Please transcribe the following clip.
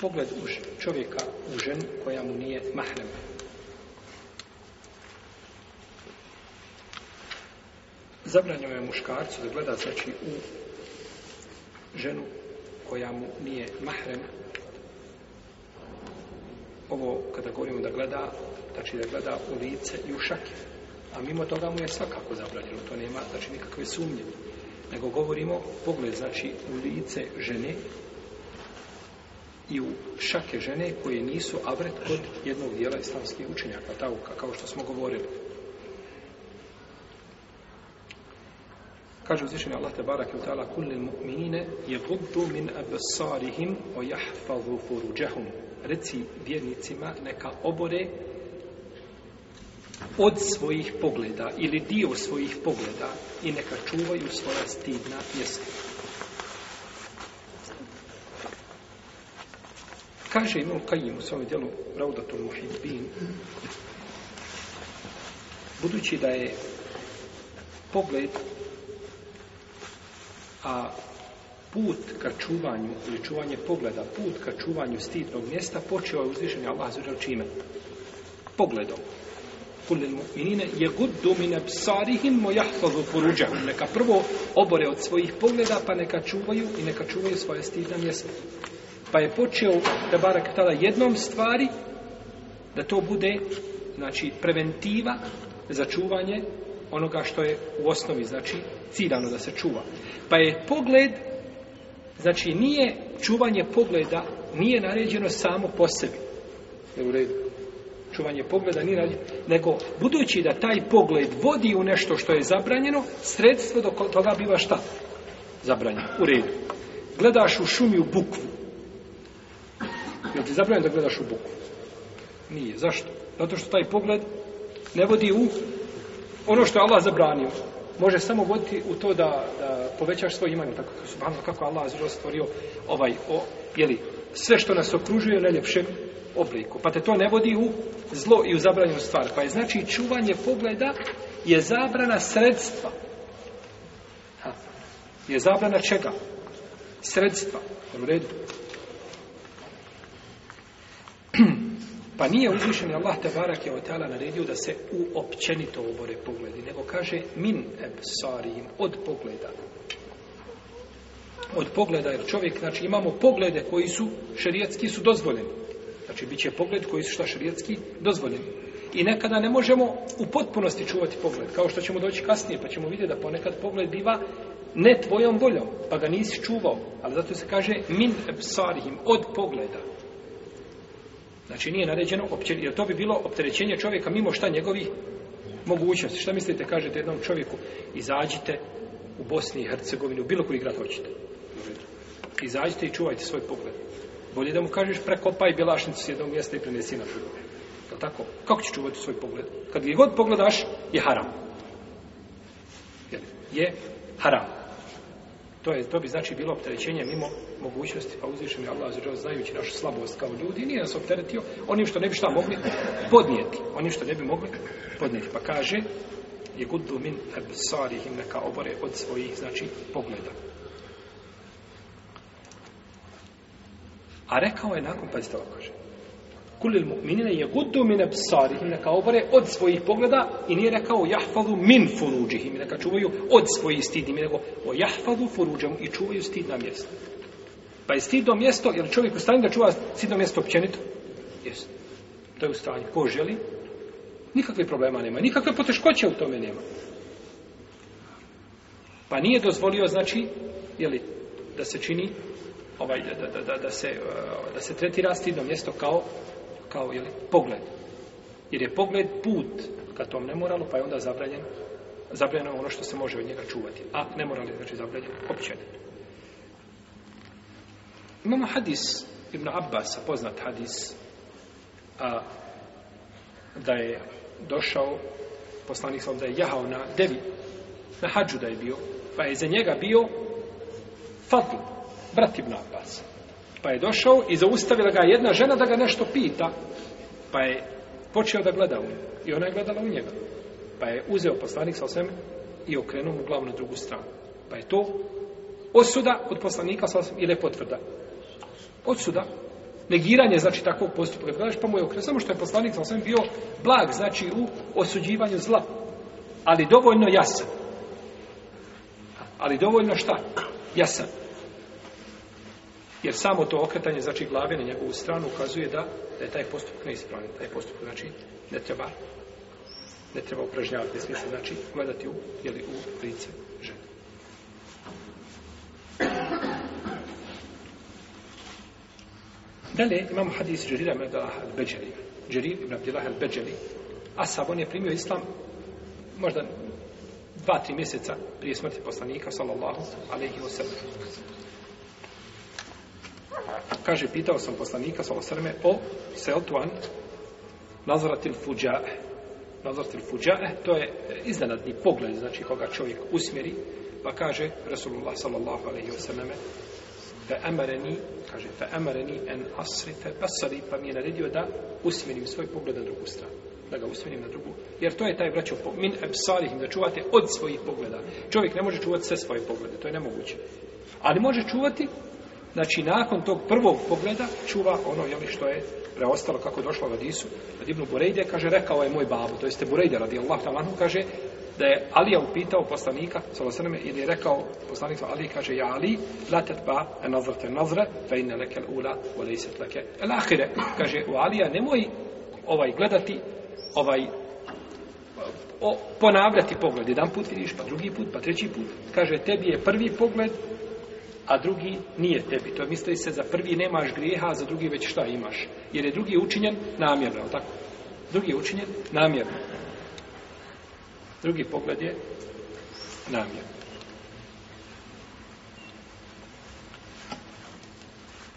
pogled u čovjeka u ženu koja mu nije mahrem. Zabranjeno je muškarcu da gleda znači u ženu koja mu nije mahrem. Ovo kada govorimo da gleda, znači da gleda u lice i u šake. A mimo toga mu je svakako zabranjeno, to nema znači nikakve sumnje. Nego govorimo pogled znači u lice žene i u šake žene koje nisu avret kod jednog dijela islamskih učenjaka, tauka, kao što smo govorili. Kaže uzvišenje Allah te barake u ta'ala kulli mu'minine je guddu min abasarihim o jahfavu furuđahum. Reci vjernicima neka obore od svojih pogleda ili dio svojih pogleda i neka čuvaju svoja stidna mjesta. Kaže Imam Kajim u svom dijelu Raudatul Muhibbin budući da je pogled a put ka čuvanju ili čuvanje pogleda, put ka čuvanju stidnog mjesta počeo je uzvišenje Allah zvrđa čime? Pogledom. Kul il mu'minine je guddu min absarihim mo jahfadu furuđa. Neka prvo obore od svojih pogleda pa neka čuvaju i neka čuvaju svoje stidne mjesta pa je počeo da barak tada jednom stvari da to bude znači preventiva za čuvanje onoga što je u osnovi znači ciljano da se čuva pa je pogled znači nije čuvanje pogleda nije naređeno samo po sebi je u redu čuvanje pogleda nije naređeno nego budući da taj pogled vodi u nešto što je zabranjeno sredstvo do toga biva šta zabranjeno u redu gledaš u šumi u bukvu Jel ti zabranjeno da gledaš u buku? Nije. Zašto? Zato što taj pogled ne vodi u ono što je Allah zabranio. Može samo voditi u to da, da povećaš svoj iman. Tako subhano, kako Allah stvorio ovaj, o, jeli, sve što nas okružuje u najljepšem obliku. Pa te to ne vodi u zlo i u zabranjenu stvar. Pa je znači čuvanje pogleda je zabrana sredstva. Ha. Je zabrana čega? Sredstva. U redu. Pa nije uzvišen Allah Tebarak je otala naredio da se u općenito obore pogledi, nego kaže min ebsarim, od pogleda. Od pogleda, jer čovjek, znači imamo poglede koji su šerijetski su dozvoljeni. Znači bit će pogled koji su šta šerijetski dozvoljeni. I nekada ne možemo u potpunosti čuvati pogled, kao što ćemo doći kasnije, pa ćemo vidjeti da ponekad pogled biva ne tvojom voljom, pa ga nisi čuvao. Ali zato se kaže min ebsarim, od pogleda. Znači nije naređeno opće, jer to bi bilo opterećenje čovjeka mimo šta njegovih mogućnosti. Šta mislite, kažete jednom čovjeku, izađite u Bosni i Hercegovini, u bilo koji grad hoćete. Izađite i čuvajte svoj pogled. Bolje da mu kažeš prekopaj Bjelašnicu s jednog mjesta i prenesi na drugo. Je tako? Kako će čuvati svoj pogled? Kad gdje god pogledaš, je haram. Je, je haram to je to bi znači bilo opterećenje mimo mogućnosti pa uzvišeni Allah zađeo znajući našu slabost kao ljudi nije nas opteretio onim što ne bi šta mogli podnijeti onim što ne bi mogli podnijeti pa kaže je kudu min absarihim neka obore od svojih znači pogleda a rekao je nakon pazite ovo kaže kulil mu'minina je kudu min absarihim neka obore od svojih pogleda i nije rekao jahfalu min furuđihim neka čuvaju od svojih stidnih neko o jahfadu furuđam i čuvaju stidna mjesta. Pa je stidno mjesto, jer čovjek u stanju da čuva stidno mjesto općenito? Jest. To je u stanju. Ko želi? Nikakve problema nema. Nikakve poteškoće u tome nema. Pa nije dozvolio, znači, jeli, da se čini, ovaj, da, da, da, da, da, se, uh, da se tretira stidno mjesto kao, kao jeli, pogled. Jer je pogled put ka tom nemoralu, pa je onda zabranjen zabranjeno ono što se može od njega čuvati, a ne morali znači zabranjeno općenje. Imamo hadis Ibn Abbas, poznat hadis, a, da je došao poslanik sam da je jahao na devi, na hađu da je bio, pa je za njega bio Fadl, brat Ibn Abbas. Pa je došao i zaustavila ga jedna žena da ga nešto pita, pa je počeo da gleda u nju. I ona je gledala u njega pa je uzeo poslanik sa osvijem i okrenuo mu glavu na drugu stranu. Pa je to osuda od poslanika sa osvijem ili je potvrda? Osuda. Negiranje znači takvog postupka. Gledaš, pa mu je okrenuo, samo što je poslanik sa osvijem bio blag, znači u osuđivanju zla. Ali dovoljno jasan. Ali dovoljno šta? Jasan. Jer samo to okretanje, znači glave na njegovu stranu, ukazuje da, da je taj postupak neispravljen. Taj postupak, znači, ne treba ne treba upražnjavati, ne smije se znači gledati u, jeli, u lice žene. Dalje imamo hadis Jerira ibn Abdullah al-Beđeli. Jerir ibn Abdullah al-Beđeli. Asab, on je primio islam možda dva, tri mjeseca prije smrti poslanika, sallallahu alaihi wa sallam. Kaže, pitao sam poslanika, sallallahu alaihi wa sallam, o seltuan nazratil fuđa'e nazvati fuđa'e, to je e, iznenadni pogled, znači koga čovjek usmjeri, pa kaže Rasulullah sallallahu alaihi wa sallam, fe emareni, kaže, fe emareni en asri fe basari, pa mi je naredio da usmjerim svoj pogled na drugu stranu da ga usmjerim na drugu. Jer to je taj braćo min absalihim, da čuvate od svojih pogleda. Čovjek ne može čuvati sve svoje poglede, to je nemoguće. Ali može čuvati znači nakon tog prvog pogleda čuva ono je što je preostalo kako došlo u hadisu od Ibn Burejde kaže rekao je moj babo to jeste Burejde radijallahu ta'ala anhu kaže da je Ali upitao poslanika sallallahu alejhi ve sellem ili je rekao poslanik Ali kaže ja Ali la tatba nazrat nazra fa inna laka al-ula wa laysat laka al-akhira kaže u Alija nemoj ovaj gledati ovaj o, ponavljati pogled jedan put vidiš pa drugi put pa treći put kaže tebi je prvi pogled a drugi nije tebi. To misli se za prvi nemaš grijeha, a za drugi već šta imaš. Jer je drugi učinjen namjerno, tako? Drugi je učinjen namjerno. Drugi pogled je namjerno.